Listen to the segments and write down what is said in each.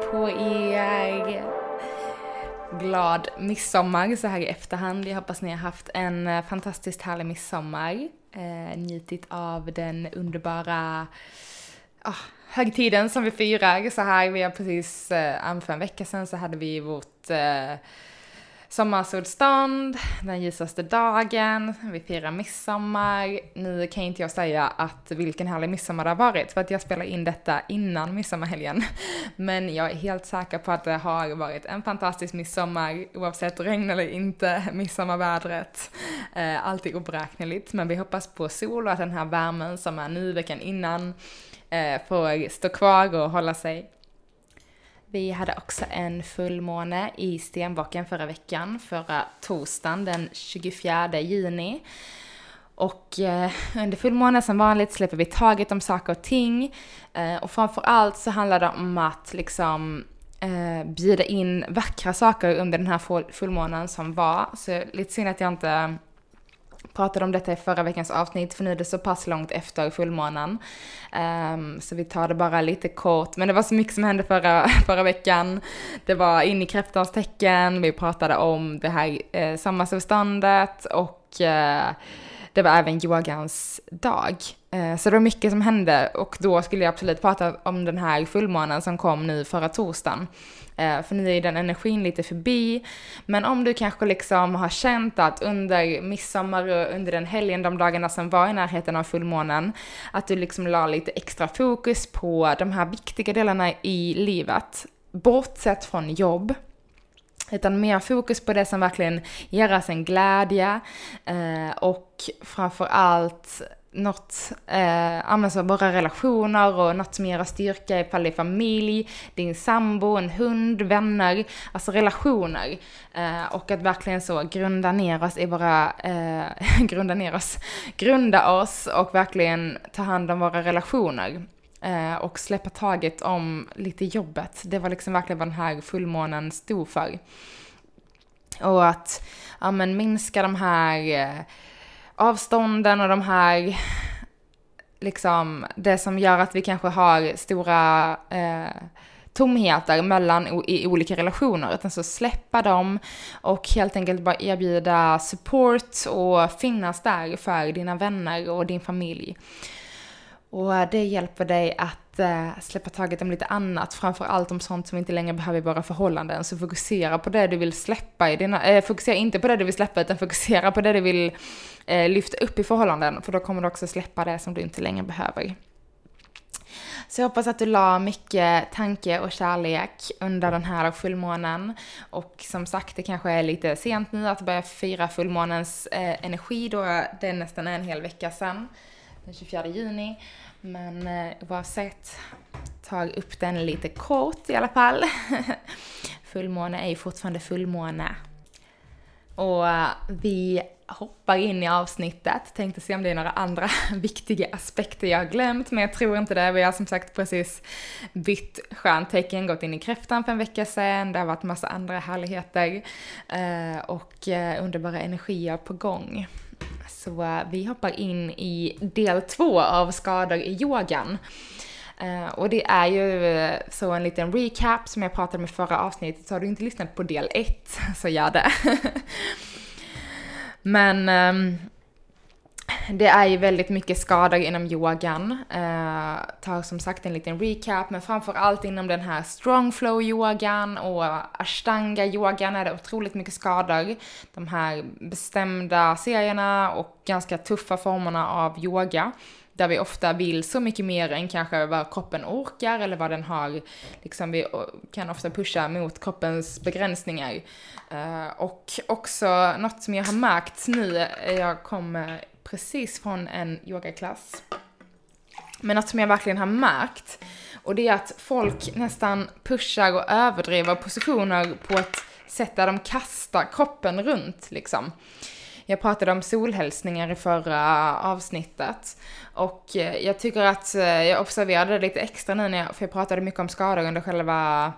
På er! Glad midsommar så här i efterhand. Jag hoppas ni har haft en eh, fantastiskt härlig midsommar. Eh, njutit av den underbara oh, högtiden som vi firar så här. Vi har precis, eh, för en vecka sedan så hade vi vårt eh, sommarsolstånd, den ljusaste dagen, vi firar midsommar. Nu kan inte jag säga att vilken härlig midsommar det har varit för att jag spelar in detta innan midsommarhelgen. Men jag är helt säker på att det har varit en fantastisk midsommar oavsett regn eller inte, midsommarvädret. Eh, alltid oberäkneligt men vi hoppas på sol och att den här värmen som är nu veckan innan eh, får stå kvar och hålla sig. Vi hade också en fullmåne i Stenbocken förra veckan, förra torsdagen den 24 juni. Och eh, under fullmånen som vanligt släpper vi taget om saker och ting. Eh, och framför allt så handlar det om att liksom eh, bjuda in vackra saker under den här fullmånen som var. Så lite synd att jag inte pratade om detta i förra veckans avsnitt för nu är det så pass långt efter fullmånen. Um, så vi tar det bara lite kort. Men det var så mycket som hände förra, förra veckan. Det var in i kräftans tecken, vi pratade om det här eh, sommarsolståndet och eh, det var även yogans dag. Eh, så det var mycket som hände och då skulle jag absolut prata om den här fullmånen som kom nu förra torsdagen. Eh, för nu är den energin lite förbi. Men om du kanske liksom har känt att under midsommar och under den helgen, de dagarna som var i närheten av fullmånen, att du liksom la lite extra fokus på de här viktiga delarna i livet. Bortsett från jobb utan mer fokus på det som verkligen ger oss en glädje eh, och framför allt något, eh, alltså våra relationer och något som ger oss styrka ifall det är familj, din sambo, en hund, vänner, alltså relationer. Eh, och att verkligen så grunda ner oss i våra, eh, grunda ner oss, grunda oss och verkligen ta hand om våra relationer. Eh, och släppa taget om lite jobbet. Det var liksom verkligen vad den här fullmånen stod för. Och att, ja men minska de här eh, avstånden och de här, liksom, det som gör att vi kanske har stora eh, tomheter mellan i olika relationer, utan så alltså släppa dem och helt enkelt bara erbjuda support och finnas där för dina vänner och din familj. Och det hjälper dig att eh, släppa taget om lite annat, framför allt om sånt som inte längre behöver i våra förhållanden. Så fokusera på det du vill släppa i dina, eh, fokusera inte på det du vill släppa utan fokusera på det du vill eh, lyfta upp i förhållanden, för då kommer du också släppa det som du inte längre behöver. Så jag hoppas att du la mycket tanke och kärlek under den här fullmånen. Och som sagt, det kanske är lite sent nu att börja fira fullmånens eh, energi då det är nästan en hel vecka sedan den 24 juni. Men eh, oavsett, ta upp den lite kort i alla fall. fullmåne är ju fortfarande fullmåne. Och eh, vi hoppar in i avsnittet. Tänkte se om det är några andra viktiga aspekter jag har glömt, men jag tror inte det. Vi har som sagt precis bytt stjärntecken, gått in i kräftan för en vecka sedan. Det har varit massa andra härligheter eh, och eh, underbara energier på gång. Så eh, vi hoppar in i del två av skador i yogan. Eh, och det är ju eh, så en liten recap som jag pratade med förra avsnittet, så har du inte lyssnat på del ett så gör det. Men ehm, det är ju väldigt mycket skador inom yogan. Eh, tar som sagt en liten recap, men framför allt inom den här strong flow yogan och ashtanga yogan är det otroligt mycket skador. De här bestämda serierna och ganska tuffa formerna av yoga. Där vi ofta vill så mycket mer än kanske vad kroppen orkar eller vad den har, liksom vi eh, kan ofta pusha mot kroppens begränsningar. Eh, och också något som jag har märkt nu, eh, jag kom precis från en yogaklass. Men något som jag verkligen har märkt, och det är att folk nästan pushar och överdriver positioner på ett sätt där de kastar kroppen runt liksom. Jag pratade om solhälsningar i förra avsnittet. Och eh, jag tycker att eh, jag observerade det lite extra nu när jag, för jag pratade mycket om skador under själva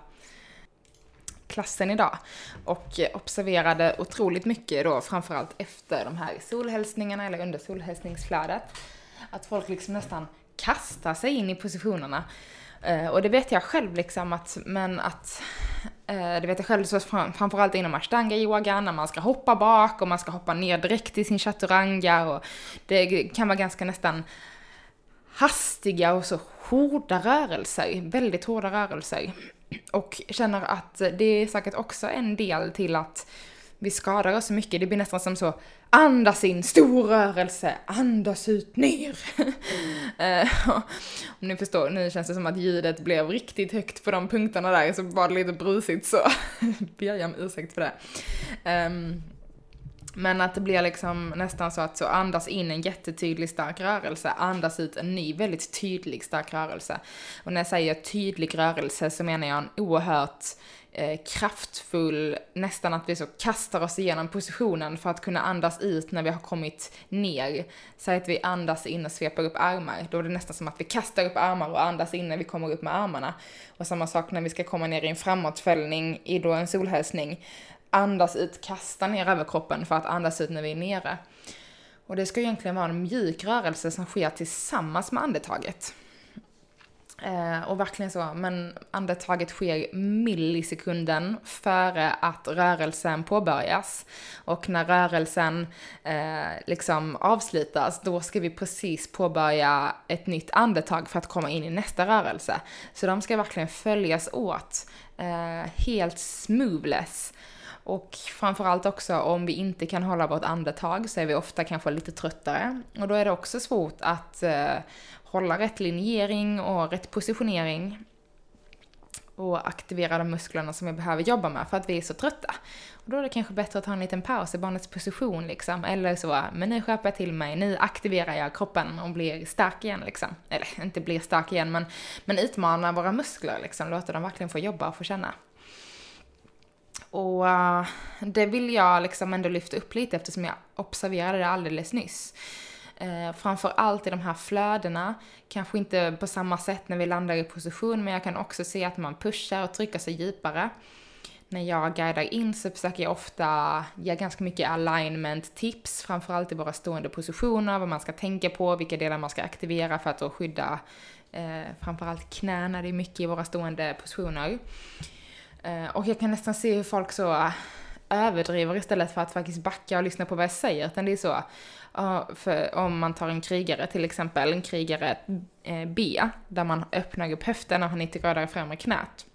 klassen idag. Och observerade otroligt mycket då, framförallt efter de här solhälsningarna eller under solhälsningsflödet. Att folk liksom nästan kastar sig in i positionerna. Eh, och det vet jag själv liksom att, men att Eh, det vet jag själv, så framförallt inom ashtanga-yoga, när man ska hoppa bak och man ska hoppa ner direkt i sin chaturanga och det kan vara ganska nästan hastiga och så hårda rörelser, väldigt hårda rörelser. Och känner att det är säkert också en del till att vi skadar oss så mycket. Det blir nästan som så, andas in, stor rörelse, andas ut, ner. Mm. Om ni förstår, nu känns det som att ljudet blev riktigt högt på de punkterna där, så var det lite brusigt så ber jag om ursäkt för det. Um, men att det blir liksom nästan så att så andas in en jättetydlig stark rörelse, andas ut en ny väldigt tydlig stark rörelse. Och när jag säger tydlig rörelse så menar jag en oerhört eh, kraftfull, nästan att vi så kastar oss igenom positionen för att kunna andas ut när vi har kommit ner. Säg att vi andas in och sveper upp armar, då är det nästan som att vi kastar upp armar och andas in när vi kommer upp med armarna. Och samma sak när vi ska komma ner i en framåtfällning i då en solhälsning. Andas ut, kasta ner överkroppen för att andas ut när vi är nere. Och det ska egentligen vara en mjuk rörelse som sker tillsammans med andetaget. Eh, och verkligen så, men andetaget sker millisekunden före att rörelsen påbörjas. Och när rörelsen eh, liksom avslutas, då ska vi precis påbörja ett nytt andetag för att komma in i nästa rörelse. Så de ska verkligen följas åt, eh, helt smoothless. Och framförallt också om vi inte kan hålla vårt andetag så är vi ofta kanske lite tröttare. Och då är det också svårt att eh, hålla rätt linjering och rätt positionering och aktivera de musklerna som vi behöver jobba med för att vi är så trötta. Och då är det kanske bättre att ta en liten paus i barnets position liksom, eller så, men nu skärper jag till mig, nu aktiverar jag kroppen och blir stark igen liksom. Eller inte blir stark igen, men, men utmana våra muskler liksom, låta dem verkligen få jobba och få känna. Och uh, det vill jag liksom ändå lyfta upp lite eftersom jag observerade det alldeles nyss. Uh, framför allt i de här flödena, kanske inte på samma sätt när vi landar i position, men jag kan också se att man pushar och trycker sig djupare. När jag guidar in så försöker jag ofta ge ganska mycket alignment-tips, framförallt i våra stående positioner, vad man ska tänka på, vilka delar man ska aktivera för att då skydda eh, framförallt knäna, det är mycket i våra stående positioner. Eh, och jag kan nästan se hur folk så äh, överdriver istället för att faktiskt backa och lyssna på vad jag säger, utan det är så, för om man tar en krigare till exempel, en krigare eh, B, där man öppnar upp höften och har 90 grader främre knät.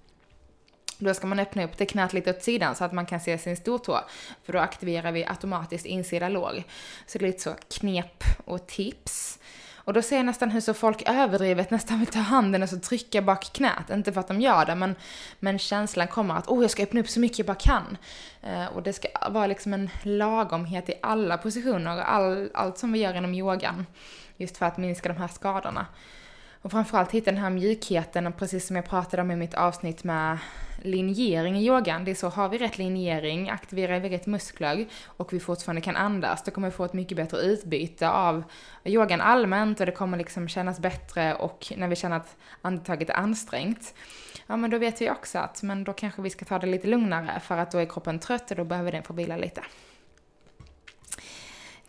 Då ska man öppna upp det knät lite åt sidan så att man kan se sin stortå. För då aktiverar vi automatiskt insida låg. Så det är lite så knep och tips. Och då ser jag nästan hur så folk överdrivet nästan vill ta handen och så trycka bak knät. Inte för att de gör det, men, men känslan kommer att oh, jag ska öppna upp så mycket jag bara kan. Eh, och det ska vara liksom en lagomhet i alla positioner och all, allt som vi gör inom yogan. Just för att minska de här skadorna. Och framförallt hitta den här mjukheten, och precis som jag pratade om i mitt avsnitt med linjering i yogan. Det är så, har vi rätt linjering, aktiverar vi rätt muskler och vi fortfarande kan andas, då kommer vi få ett mycket bättre utbyte av yogan allmänt och det kommer liksom kännas bättre och när vi känner att andetaget är ansträngt, ja men då vet vi också att, men då kanske vi ska ta det lite lugnare för att då är kroppen trött och då behöver den få vila lite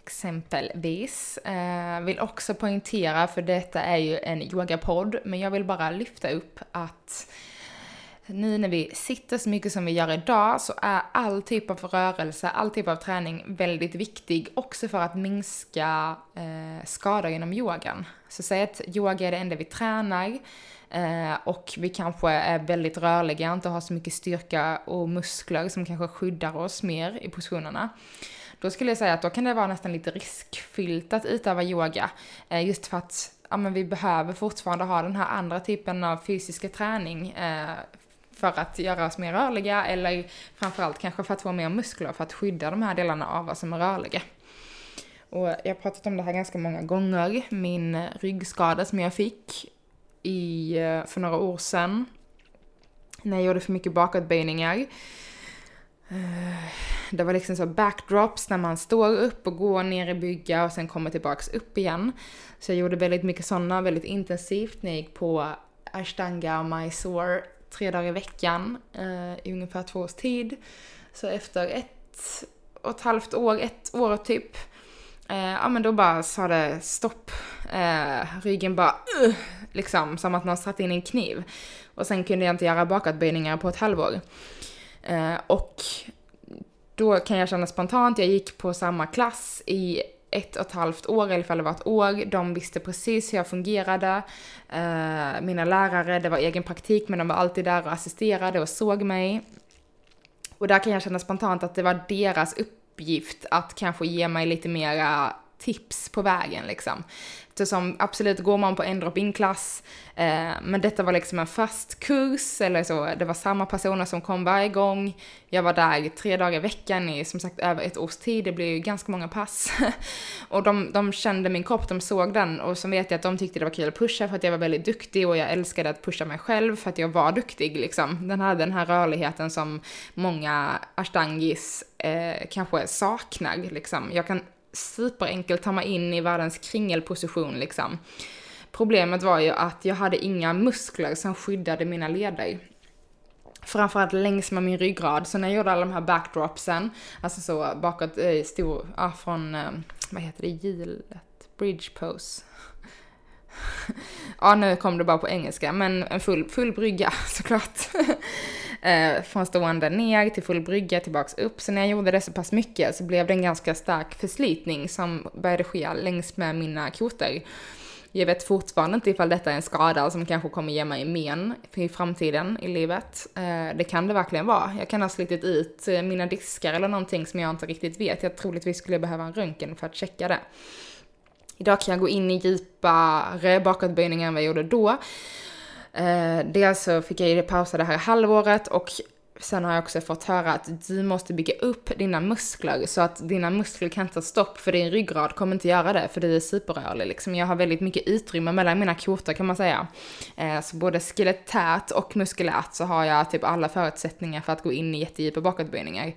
exempelvis. Eh, vill också poängtera, för detta är ju en yogapodd, men jag vill bara lyfta upp att nu när vi sitter så mycket som vi gör idag så är all typ av rörelse, all typ av träning väldigt viktig också för att minska eh, skador genom yogan. Så säg att yoga är det enda vi tränar eh, och vi kanske är väldigt rörliga, inte har så mycket styrka och muskler som kanske skyddar oss mer i positionerna. Då skulle jag säga att då kan det vara nästan lite riskfyllt att utöva yoga. Eh, just för att ja, men vi behöver fortfarande ha den här andra typen av fysiska träning eh, för att göra oss mer rörliga eller framförallt kanske för att få mer muskler för att skydda de här delarna av oss som är rörliga. Och jag har pratat om det här ganska många gånger, min ryggskada som jag fick i, eh, för några år sedan. När jag gjorde för mycket bakåtböjningar. Eh, det var liksom så backdrops när man står upp och går ner i bygga och sen kommer tillbaks upp igen. Så jag gjorde väldigt mycket sådana, väldigt intensivt när jag gick på ashtanga och mysore tre dagar i veckan eh, i ungefär två års tid. Så efter ett och ett halvt år, ett år typ, eh, ja men då bara sa det stopp. Eh, ryggen bara uh, liksom som att någon satt in en kniv. Och sen kunde jag inte göra bakåtböjningar på ett halvår. Eh, och då kan jag känna spontant, jag gick på samma klass i ett och ett halvt år, eller ifall fall det var ett år. De visste precis hur jag fungerade. Eh, mina lärare, det var egen praktik, men de var alltid där och assisterade och såg mig. Och där kan jag känna spontant att det var deras uppgift att kanske ge mig lite mera tips på vägen liksom. Eftersom absolut går man på en drop-in-klass, eh, men detta var liksom en fast kurs, eller så, det var samma personer som kom varje gång. Jag var där tre dagar i veckan i som sagt över ett års tid, det blev ju ganska många pass. och de, de kände min kropp, de såg den och så vet jag att de tyckte det var kul att pusha för att jag var väldigt duktig och jag älskade att pusha mig själv för att jag var duktig liksom. Den hade den här rörligheten som många ashtangis eh, kanske saknar liksom. Jag kan superenkelt ta mig in i världens kringelposition liksom. Problemet var ju att jag hade inga muskler som skyddade mina leder. Framförallt längs med min ryggrad, så när jag gjorde alla de här backdropsen, alltså så bakåt, äh, stor, ja från, äh, vad heter det, gilet, bridge pose. ja, nu kom det bara på engelska, men en full, full brygga såklart eh, från stående ner till full brygga, tillbaks upp. Så när jag gjorde det så pass mycket så blev det en ganska stark förslitning som började ske längs med mina kotor. Jag vet fortfarande inte ifall detta är en skada som kanske kommer ge mig men i framtiden i livet. Eh, det kan det verkligen vara. Jag kan ha slitit ut eh, mina diskar eller någonting som jag inte riktigt vet. Jag troligtvis skulle behöva en röntgen för att checka det. Idag kan jag gå in i djupare bakåtböjningar än vad jag gjorde då. Eh, dels så fick jag ju pausa det här halvåret och sen har jag också fått höra att du måste bygga upp dina muskler så att dina muskler kan ta stopp för din ryggrad kommer inte göra det för du är superrörlig liksom. Jag har väldigt mycket utrymme mellan mina kotor kan man säga. Eh, så både skelettärt och muskulärt så har jag typ alla förutsättningar för att gå in i jättedjupa bakåtböjningar.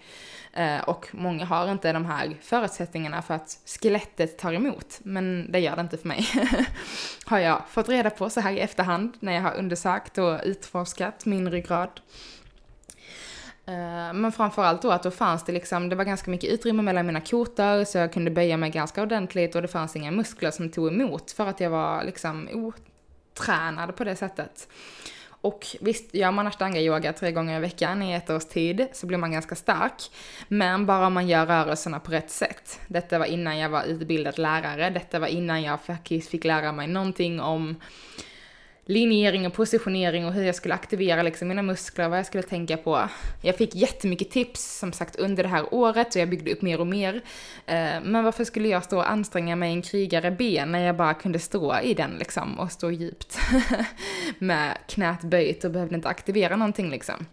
Eh, och många har inte de här förutsättningarna för att skelettet tar emot, men det gör det inte för mig. har jag fått reda på så här i efterhand när jag har undersökt och utforskat min ryggrad. Eh, men framförallt då att då fanns det liksom, det var ganska mycket utrymme mellan mina kotor så jag kunde böja mig ganska ordentligt och det fanns inga muskler som tog emot för att jag var liksom otränad på det sättet. Och visst, gör man ashtanga-yoga tre gånger i veckan i ett års tid så blir man ganska stark. Men bara om man gör rörelserna på rätt sätt. Detta var innan jag var utbildad lärare, detta var innan jag faktiskt fick lära mig någonting om linjering och positionering och hur jag skulle aktivera liksom mina muskler, vad jag skulle tänka på. Jag fick jättemycket tips som sagt under det här året och jag byggde upp mer och mer. Eh, men varför skulle jag stå och anstränga mig i en krigare ben när jag bara kunde stå i den liksom och stå djupt med knät böjt och behövde inte aktivera någonting liksom.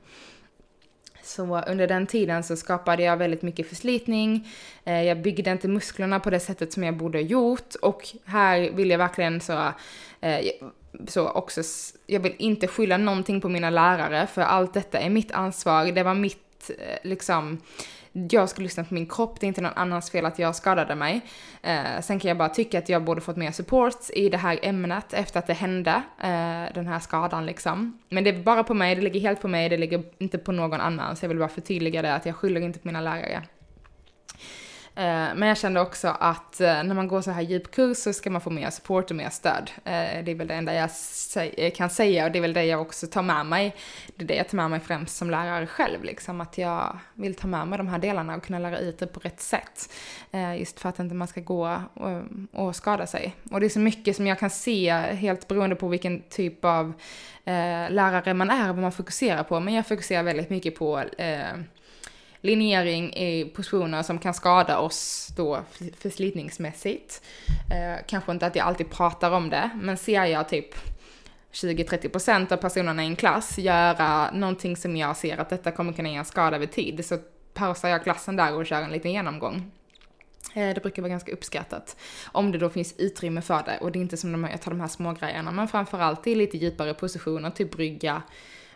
Så under den tiden så skapade jag väldigt mycket förslitning. Eh, jag byggde inte musklerna på det sättet som jag borde ha gjort och här vill jag verkligen så eh, så också, jag vill inte skylla någonting på mina lärare, för allt detta är mitt ansvar. Det var mitt, eh, liksom, jag ska lyssna på min kropp, det är inte någon annans fel att jag skadade mig. Eh, sen kan jag bara tycka att jag borde fått mer support i det här ämnet efter att det hände, eh, den här skadan liksom. Men det är bara på mig, det ligger helt på mig, det ligger inte på någon annan. Så jag vill bara förtydliga det, att jag skyller inte på mina lärare. Eh, men jag kände också att eh, när man går så här djup kurs så ska man få mer support och mer stöd. Eh, det är väl det enda jag kan säga och det är väl det jag också tar med mig. Det är det jag tar med mig främst som lärare själv, liksom att jag vill ta med mig de här delarna och kunna lära ut det på rätt sätt. Just för att inte man ska gå och, skada sig. Och det är så mycket som jag kan se, helt beroende på vilken typ av lärare man är, och vad man fokuserar på. Men jag fokuserar väldigt mycket på linjering i positioner som kan skada oss då förslitningsmässigt. Eh, kanske inte att jag alltid pratar om det, men ser jag typ 20-30% av personerna i en klass göra någonting som jag ser att detta kommer kunna ge en skada över tid, så pausar jag klassen där och kör en liten genomgång. Eh, det brukar vara ganska uppskattat. Om det då finns utrymme för det och det är inte som de, jag tar de här små grejerna men framförallt i lite djupare positioner, typ brygga.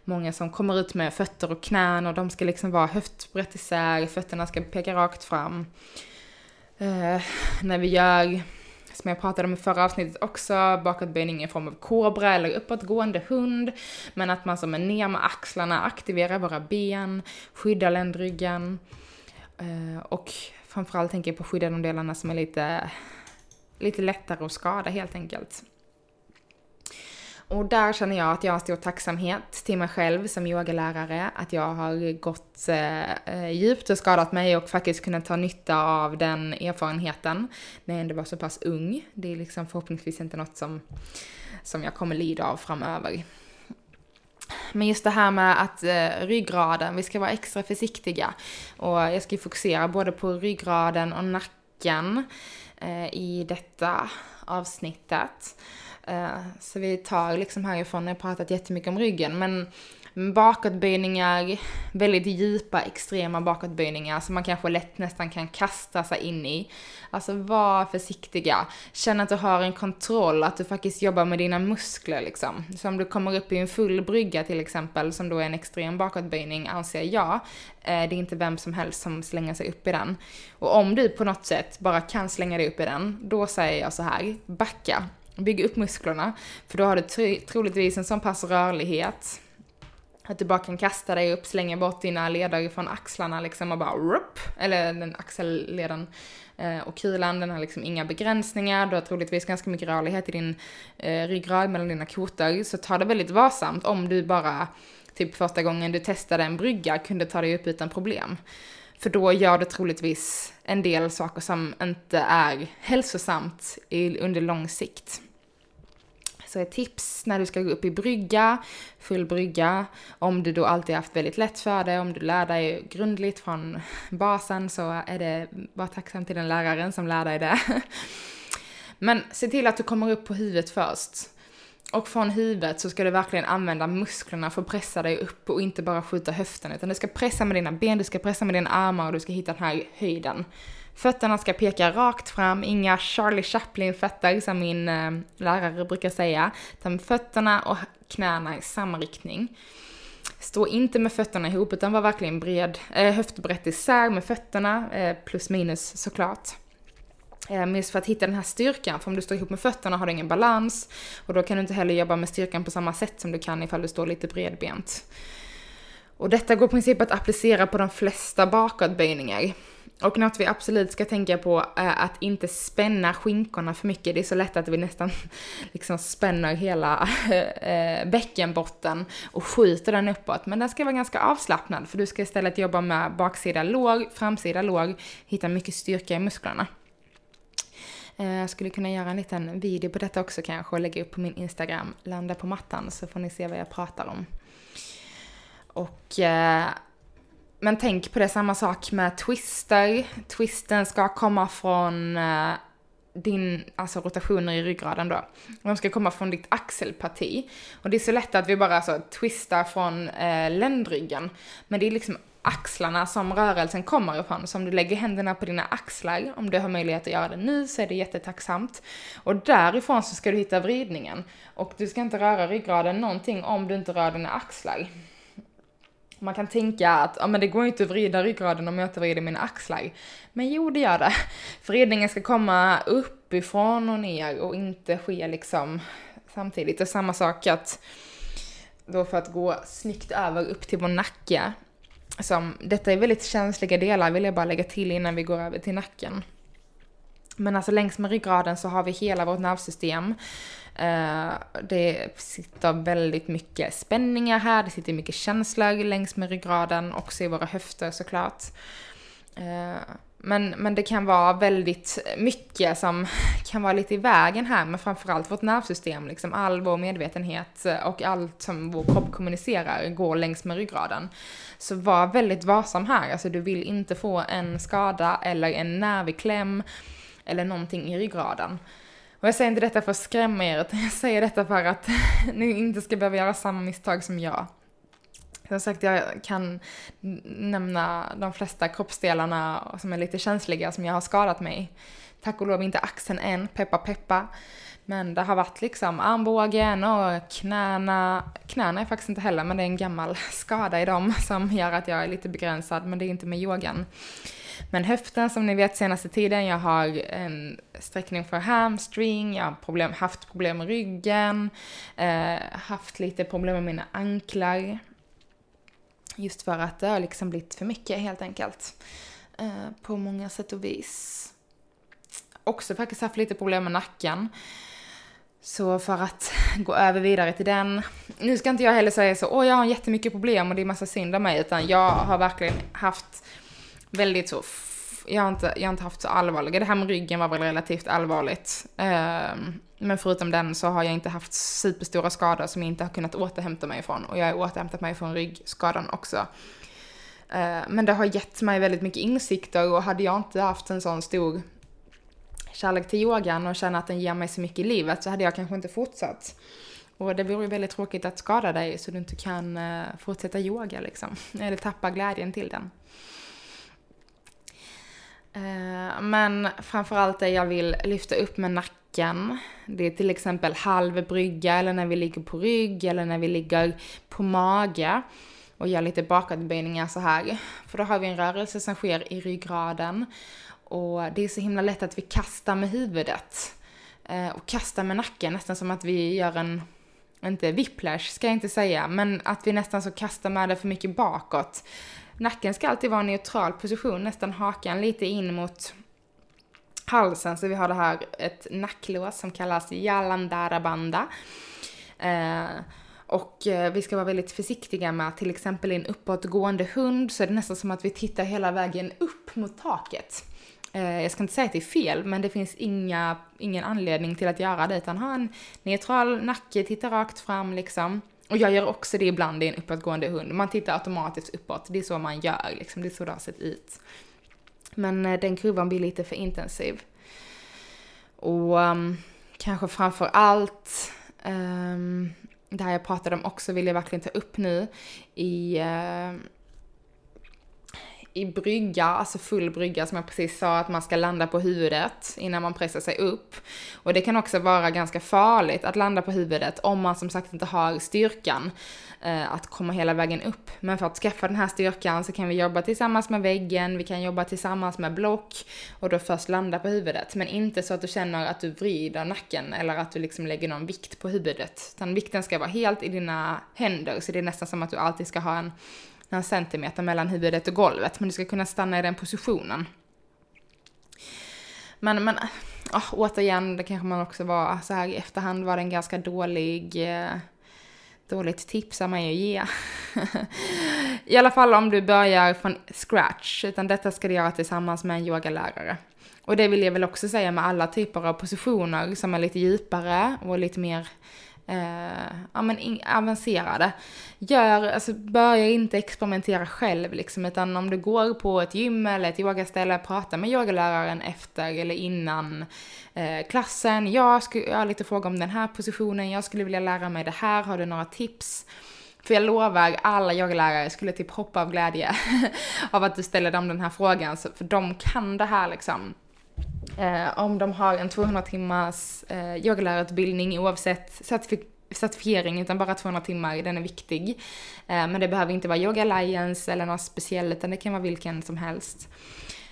Många som kommer ut med fötter och knän och de ska liksom vara höftbrett isär, fötterna ska peka rakt fram. Eh, när vi gör, som jag pratade om i förra avsnittet också, bakåtböjning i form av kobra eller uppåtgående hund. Men att man som är ner med axlarna aktiverar våra ben, skyddar ländryggen. Eh, och framförallt tänker jag på skydda de delarna som är lite, lite lättare att skada helt enkelt. Och där känner jag att jag har stor tacksamhet till mig själv som yogalärare, att jag har gått eh, eh, djupt och skadat mig och faktiskt kunnat ta nytta av den erfarenheten när jag ändå var så pass ung. Det är liksom förhoppningsvis inte något som, som jag kommer lida av framöver. Men just det här med att eh, ryggraden, vi ska vara extra försiktiga. Och jag ska ju fokusera både på ryggraden och nacken eh, i detta avsnittet. Eh, så vi tar liksom härifrån, jag har pratat jättemycket om ryggen, men bakåtböjningar, väldigt djupa extrema bakåtböjningar som man kanske lätt nästan kan kasta sig in i. Alltså var försiktiga. Känn att du har en kontroll, att du faktiskt jobbar med dina muskler liksom. Så om du kommer upp i en full brygga till exempel, som då är en extrem bakåtböjning anser jag, eh, det är inte vem som helst som slänger sig upp i den. Och om du på något sätt bara kan slänga dig upp i den, då säger jag så här, backa. Bygg upp musklerna, för då har du troligtvis en sån pass rörlighet att du bara kan kasta dig upp, slänga bort dina leder från axlarna liksom och bara rup, eller den axelleden. Eh, och kulan, den har liksom inga begränsningar, du har troligtvis ganska mycket rörlighet i din eh, ryggrad mellan dina kotor. Så ta det väldigt varsamt om du bara, typ första gången du testade en brygga, kunde ta dig upp utan problem. För då gör det troligtvis en del saker som inte är hälsosamt i, under lång sikt. Så ett tips när du ska gå upp i brygga, full brygga, om du då alltid haft väldigt lätt för det, om du lär dig grundligt från basen så är det bara tacksam till den läraren som lär dig det. Men se till att du kommer upp på huvudet först. Och från huvudet så ska du verkligen använda musklerna för att pressa dig upp och inte bara skjuta höften, utan du ska pressa med dina ben, du ska pressa med dina armar och du ska hitta den här höjden. Fötterna ska peka rakt fram, inga Charlie Chaplin-fötter som min eh, lärare brukar säga, utan fötterna och knäna i samma riktning. Stå inte med fötterna ihop utan var verkligen bred, eh, höftbrett isär med fötterna, eh, plus minus såklart. Eh, just för att hitta den här styrkan, för om du står ihop med fötterna har du ingen balans och då kan du inte heller jobba med styrkan på samma sätt som du kan ifall du står lite bredbent. Och detta går i princip att applicera på de flesta bakåtböjningar. Och något vi absolut ska tänka på är att inte spänna skinkorna för mycket. Det är så lätt att vi nästan liksom spänner hela eh, bäckenbotten och skjuter den uppåt. Men den ska vara ganska avslappnad för du ska istället jobba med baksida låg, framsida låg, hitta mycket styrka i musklerna. Eh, jag skulle kunna göra en liten video på detta också kanske och lägga upp på min Instagram, landa på mattan, så får ni se vad jag pratar om. Och eh, men tänk på det, samma sak med twister. Twisten ska komma från eh, din, alltså rotationer i ryggraden då. De ska komma från ditt axelparti. Och det är så lätt att vi bara så twistar från eh, ländryggen. Men det är liksom axlarna som rörelsen kommer ifrån. Så om du lägger händerna på dina axlar, om du har möjlighet att göra det nu så är det jättetacksamt. Och därifrån så ska du hitta vridningen. Och du ska inte röra ryggraden någonting om du inte rör dina axlar. Man kan tänka att ja, men det går inte att vrida ryggraden om jag inte vrider mina axlar. Men jo, det gör det. Vridningen ska komma uppifrån och ner och inte ske liksom samtidigt. Och samma sak att då för att gå snyggt över upp till vår nacke. Som, detta är väldigt känsliga delar vill jag bara lägga till innan vi går över till nacken. Men alltså längs med ryggraden så har vi hela vårt nervsystem eh, det sitter väldigt mycket spänningar här, det sitter mycket känslor längs med ryggraden, också i våra höfter såklart. Eh, men, men det kan vara väldigt mycket som kan vara lite i vägen här, men framförallt vårt nervsystem, liksom all vår medvetenhet och allt som vår kropp kommunicerar går längs med ryggraden. Så var väldigt varsam här, alltså du vill inte få en skada eller en nerv i kläm eller någonting i ryggraden. Och jag säger inte detta för att skrämma er, utan jag säger detta för att ni inte ska behöva göra samma misstag som jag. Som sagt, jag kan nämna de flesta kroppsdelarna som är lite känsliga som jag har skadat mig. Tack och lov inte axeln än, peppa peppa. Men det har varit liksom armbågen och knäna. Knäna är faktiskt inte heller, men det är en gammal skada i dem som gör att jag är lite begränsad, men det är inte med yogan. Men höften som ni vet senaste tiden, jag har en sträckning för hamstring, jag har problem, haft problem med ryggen, eh, haft lite problem med mina anklar. Just för att det har liksom blivit för mycket helt enkelt. Eh, på många sätt och vis. Också faktiskt haft lite problem med nacken. Så för att gå över vidare till den. Nu ska inte jag heller säga så, åh jag har jättemycket problem och det är massa synd om mig, utan jag har verkligen haft väldigt så, jag har inte, jag har inte haft så allvarliga, det här med ryggen var väl relativt allvarligt. Um, men förutom den så har jag inte haft superstora skador som jag inte har kunnat återhämta mig ifrån. Och jag har återhämtat mig från ryggskadan också. Eh, men det har gett mig väldigt mycket insikter och hade jag inte haft en sån stor kärlek till yogan och känna att den ger mig så mycket i livet så hade jag kanske inte fortsatt. Och det vore ju väldigt tråkigt att skada dig så du inte kan eh, fortsätta yoga liksom. Eller tappa glädjen till den. Eh, men framförallt det jag vill lyfta upp med nacken, det är till exempel halv brygga eller när vi ligger på rygg eller när vi ligger på mage och gör lite bakåtböjningar så här. För då har vi en rörelse som sker i ryggraden och det är så himla lätt att vi kastar med huvudet. Eh, och kastar med nacken, nästan som att vi gör en, inte whiplash ska jag inte säga, men att vi nästan så kastar med det för mycket bakåt. Nacken ska alltid vara en neutral position, nästan hakan lite in mot halsen. Så vi har det här, ett nacklås som kallas Yalandarabanda. Eh, och eh, vi ska vara väldigt försiktiga med att till exempel i en uppåtgående hund så är det nästan som att vi tittar hela vägen upp mot taket. Eh, jag ska inte säga att det är fel, men det finns inga, ingen anledning till att göra det, utan ha en neutral nacke, titta rakt fram liksom. Och jag gör också det ibland i en uppåtgående hund. Man tittar automatiskt uppåt, det är så man gör liksom, det är så det har sett ut. Men eh, den kurvan blir lite för intensiv. Och um, kanske framför allt, um, det här jag pratade om också vill jag verkligen ta upp nu i uh, i brygga, alltså full brygga som jag precis sa, att man ska landa på huvudet innan man pressar sig upp. Och det kan också vara ganska farligt att landa på huvudet om man som sagt inte har styrkan eh, att komma hela vägen upp. Men för att skaffa den här styrkan så kan vi jobba tillsammans med väggen, vi kan jobba tillsammans med block och då först landa på huvudet. Men inte så att du känner att du vrider nacken eller att du liksom lägger någon vikt på huvudet. Utan vikten ska vara helt i dina händer, så det är nästan som att du alltid ska ha en några centimeter mellan huvudet och golvet, men du ska kunna stanna i den positionen. Men, men åh, återigen, det kanske man också var ah, så här i efterhand var det en ganska dålig eh, dåligt tips av man ju ge. I alla fall om du börjar från scratch, utan detta ska du göra tillsammans med en yogalärare. Och det vill jag väl också säga med alla typer av positioner som är lite djupare och lite mer eh, ja, men in, avancerade. Gör, alltså börja inte experimentera själv liksom, utan om du går på ett gym eller ett yogaställe, prata med yogaläraren efter eller innan eh, klassen. Jag, skulle, jag har lite frågor om den här positionen, jag skulle vilja lära mig det här, har du några tips? För jag lovar, alla yogalärare skulle typ hoppa av glädje av att du ställer dem den här frågan, för de kan det här liksom. Eh, om de har en 200 timmars eh, yogalärarutbildning oavsett certifik certifiering utan bara 200 timmar, den är viktig. Eh, men det behöver inte vara Yoga Alliance eller något speciellt utan det kan vara vilken som helst.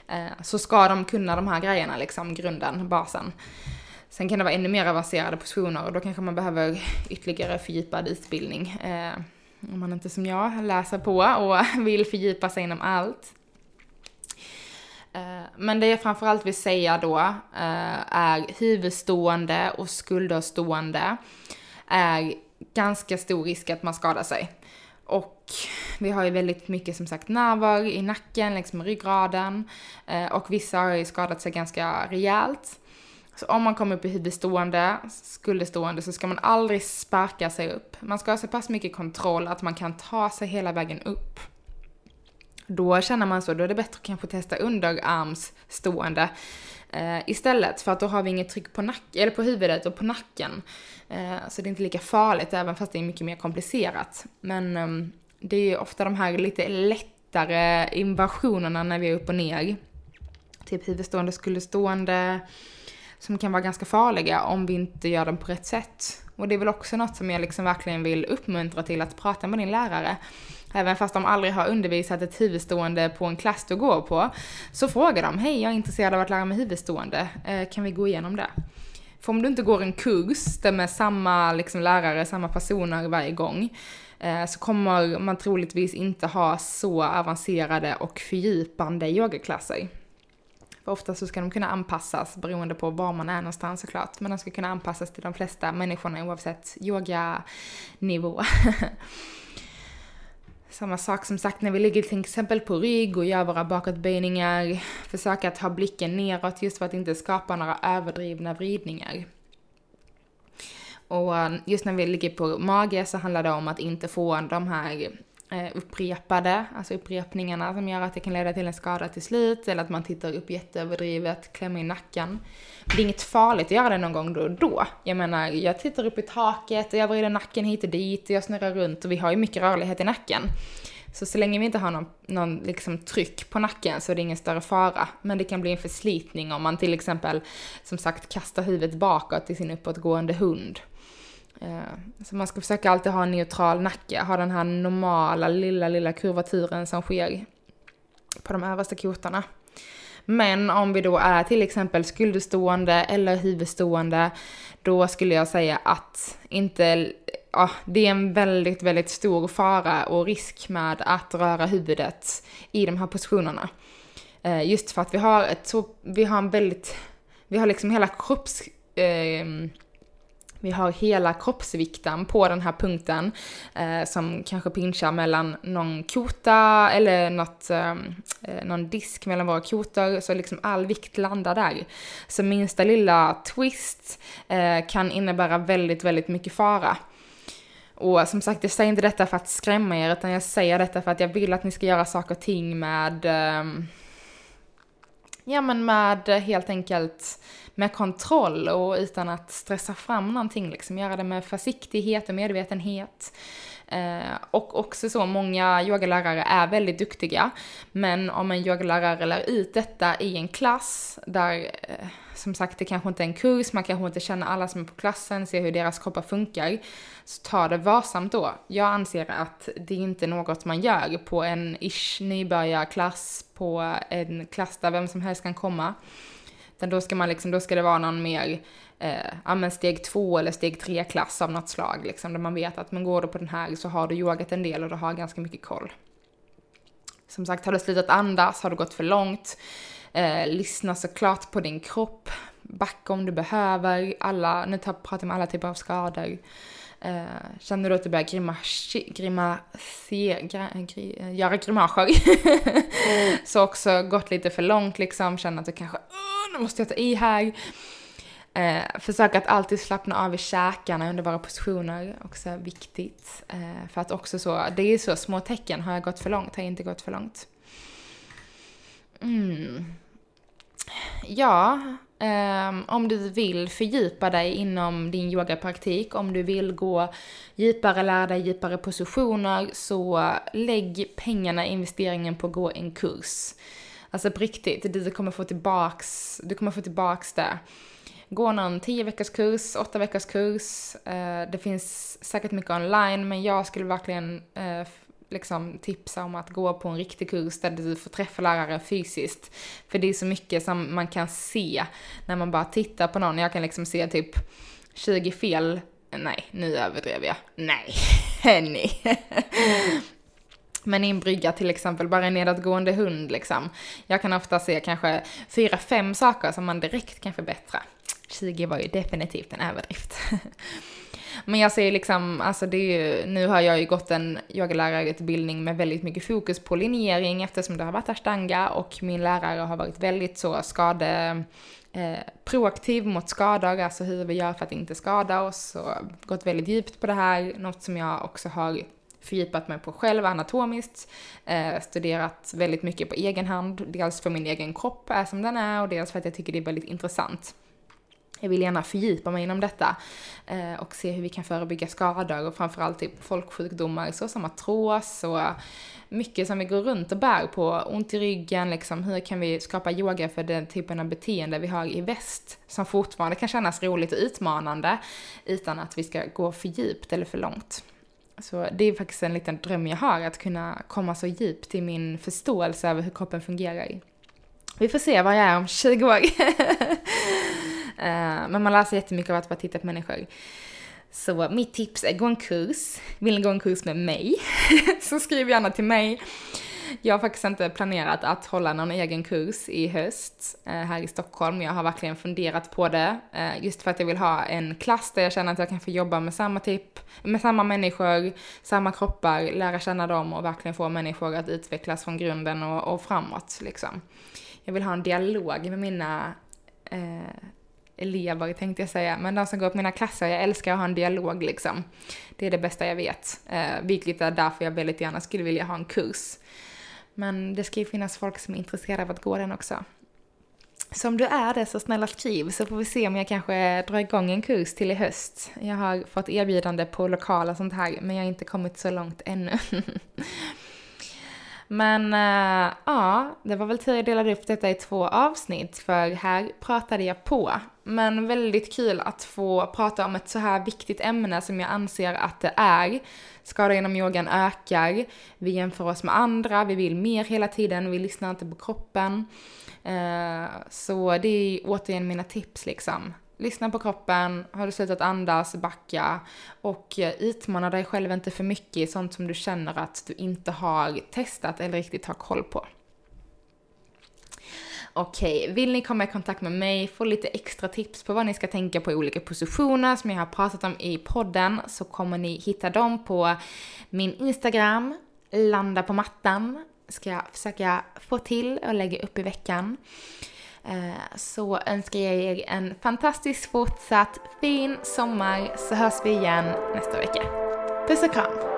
Eh, så ska de kunna de här grejerna, liksom grunden, basen. Sen kan det vara ännu mer avancerade positioner och då kanske man behöver ytterligare fördjupad utbildning. Eh, om man inte som jag läser på och vill fördjupa sig inom allt. Eh, men det jag framförallt vill säga då eh, är huvudstående och skulderstående är ganska stor risk att man skadar sig. Och vi har ju väldigt mycket som sagt nerver i nacken, längs med ryggraden. Eh, och vissa har ju skadat sig ganska rejält. Så om man kommer upp i huvudstående, skulderstående, så ska man aldrig sparka sig upp. Man ska ha så pass mycket kontroll att man kan ta sig hela vägen upp. Då känner man så, då är det bättre att kanske testa underarmsstående eh, istället. För att då har vi inget tryck på, nack eller på huvudet och på nacken. Eh, så det är inte lika farligt, även fast det är mycket mer komplicerat. Men eh, det är ju ofta de här lite lättare invasionerna när vi är upp och ner. Typ huvudstående, skulderstående, som kan vara ganska farliga om vi inte gör dem på rätt sätt. Och det är väl också något som jag liksom verkligen vill uppmuntra till att prata med din lärare. Även fast de aldrig har undervisat ett huvudstående på en klass du går på, så frågar de, hej jag är intresserad av att lära mig huvudstående, eh, kan vi gå igenom det? För om du inte går en kurs där med samma liksom, lärare, samma personer varje gång, eh, så kommer man troligtvis inte ha så avancerade och fördjupande yogaklasser. För ofta så ska de kunna anpassas beroende på var man är någonstans såklart. Men de ska kunna anpassas till de flesta människorna oavsett yoganivå. Samma sak som sagt när vi ligger till exempel på rygg och gör våra bakåtböjningar. Försöka att ha blicken neråt just för att inte skapa några överdrivna vridningar. Och eh, just när vi ligger på mage så handlar det om att inte få de här Eh, upprepade, alltså upprepningarna som gör att det kan leda till en skada till slut eller att man tittar upp jätteöverdrivet, klämmer i nacken. Det är inget farligt att göra det någon gång då och då. Jag menar, jag tittar upp i taket och jag vrider nacken hit och dit och jag snurrar runt och vi har ju mycket rörlighet i nacken. Så så länge vi inte har någon, någon liksom tryck på nacken så är det ingen större fara. Men det kan bli en förslitning om man till exempel, som sagt, kastar huvudet bakåt i sin uppåtgående hund. Eh, så man ska försöka alltid ha en neutral nacke, ha den här normala lilla, lilla kurvaturen som sker på de översta kotarna. Men om vi då är till exempel skulderstående eller huvudstående, då skulle jag säga att inte, ja, det är en väldigt, väldigt stor fara och risk med att röra huvudet i de här positionerna. Eh, just för att vi har ett så, vi har en väldigt, vi har liksom hela kropps, eh, vi har hela kroppsvikten på den här punkten eh, som kanske pinchar mellan någon kota eller något, eh, eh någon disk mellan våra kotor, så liksom all vikt landar där. Så minsta lilla twist eh, kan innebära väldigt, väldigt mycket fara. Och som sagt, jag säger inte detta för att skrämma er, utan jag säger detta för att jag vill att ni ska göra saker och ting med, eh, ja men med eh, helt enkelt med kontroll och utan att stressa fram någonting, liksom göra det med försiktighet och medvetenhet. Eh, och också så, många yogalärare är väldigt duktiga, men om en yogalärare lär ut detta i en klass där, eh, som sagt, det kanske inte är en kurs, man kanske inte känner alla som är på klassen, ser hur deras kroppar funkar, så ta det varsamt då. Jag anser att det inte är något man gör på en ish nybörjarklass, på en klass där vem som helst kan komma. Utan då ska man liksom, då ska det vara någon mer, eh, ja men steg två eller steg tre klass av något slag liksom, där man vet att men går du på den här så har du yogat en del och du har ganska mycket koll. Som sagt, har du slutat andas, har du gått för långt, eh, lyssna såklart på din kropp, backa om du behöver, alla, nu pratar jag om alla typer av skador. Eh, känner du att du börjar grimas, grimaser, gri, göra grimaser, mm. så också gått lite för långt liksom, känner att du kanske, nu måste jag ta i här. Eh, försök att alltid slappna av i käkarna under våra positioner, också viktigt. Eh, för att också så, det är så små tecken, har jag gått för långt, har jag inte gått för långt? Mm. Ja, Um, om du vill fördjupa dig inom din yogapraktik, om du vill gå djupare, lära dig djupare positioner, så lägg pengarna, investeringen på att gå en kurs. Alltså på riktigt, du kommer få tillbaks, du kommer få tillbaks det. Gå någon 10 veckors kurs, 8 veckors kurs, uh, det finns säkert mycket online, men jag skulle verkligen uh, liksom tipsa om att gå på en riktig kurs där du får träffa lärare fysiskt. För det är så mycket som man kan se när man bara tittar på någon. Jag kan liksom se typ 20 fel. Nej, nu överdrev jag. Nej, nej. Men i en brygga till exempel, bara en nedåtgående hund liksom. Jag kan ofta se kanske fyra, fem saker som man direkt kan förbättra. 20 var ju definitivt en överdrift. Men jag säger liksom, alltså det är ju, nu har jag ju gått en yogalärarutbildning med väldigt mycket fokus på linjering eftersom det har varit ashtanga och min lärare har varit väldigt så skade, eh, proaktiv mot skador, alltså hur vi gör för att inte skada oss och gått väldigt djupt på det här, något som jag också har fördjupat mig på själv anatomiskt, eh, studerat väldigt mycket på egen hand, dels för min egen kropp är som den är och dels för att jag tycker det är väldigt intressant jag vill gärna fördjupa mig inom detta eh, och se hur vi kan förebygga skador och framförallt typ folksjukdomar såsom artros och mycket som vi går runt och bär på, ont i ryggen, liksom hur kan vi skapa yoga för den typen av beteende vi har i väst som fortfarande kan kännas roligt och utmanande utan att vi ska gå för djupt eller för långt. Så det är faktiskt en liten dröm jag har, att kunna komma så djupt i min förståelse över hur kroppen fungerar. Vi får se vad jag är om 20 år. Eh, men man lär sig jättemycket av att bara titta på människor. Så mitt tips är gå en kurs. Vill ni gå en kurs med mig? så skriv gärna till mig. Jag har faktiskt inte planerat att hålla någon egen kurs i höst eh, här i Stockholm. Jag har verkligen funderat på det. Eh, just för att jag vill ha en klass där jag känner att jag kan få jobba med samma typ, med samma människor, samma kroppar, lära känna dem och verkligen få människor att utvecklas från grunden och, och framåt liksom. Jag vill ha en dialog med mina eh, elever tänkte jag säga, men de som går på mina klasser, jag älskar att ha en dialog liksom. Det är det bästa jag vet, eh, vilket är därför jag väldigt gärna skulle vilja ha en kurs. Men det ska ju finnas folk som är intresserade av att gå den också. Så om du är det så snälla skriv så får vi se om jag kanske drar igång en kurs till i höst. Jag har fått erbjudande på lokala sånt här men jag har inte kommit så långt ännu. Men äh, ja, det var väl tur jag delade upp detta i två avsnitt för här pratade jag på. Men väldigt kul att få prata om ett så här viktigt ämne som jag anser att det är. Skador inom yogan ökar, vi jämför oss med andra, vi vill mer hela tiden, vi lyssnar inte på kroppen. Äh, så det är återigen mina tips liksom. Lyssna på kroppen, har du slutat andas, backa och utmana dig själv inte för mycket i sånt som du känner att du inte har testat eller riktigt har koll på. Okej, okay. vill ni komma i kontakt med mig, få lite extra tips på vad ni ska tänka på i olika positioner som jag har pratat om i podden så kommer ni hitta dem på min Instagram, landa på mattan, ska jag försöka få till och lägga upp i veckan. Eh, så önskar jag er en fantastisk fortsatt fin sommar så hörs vi igen nästa vecka. Puss och kram!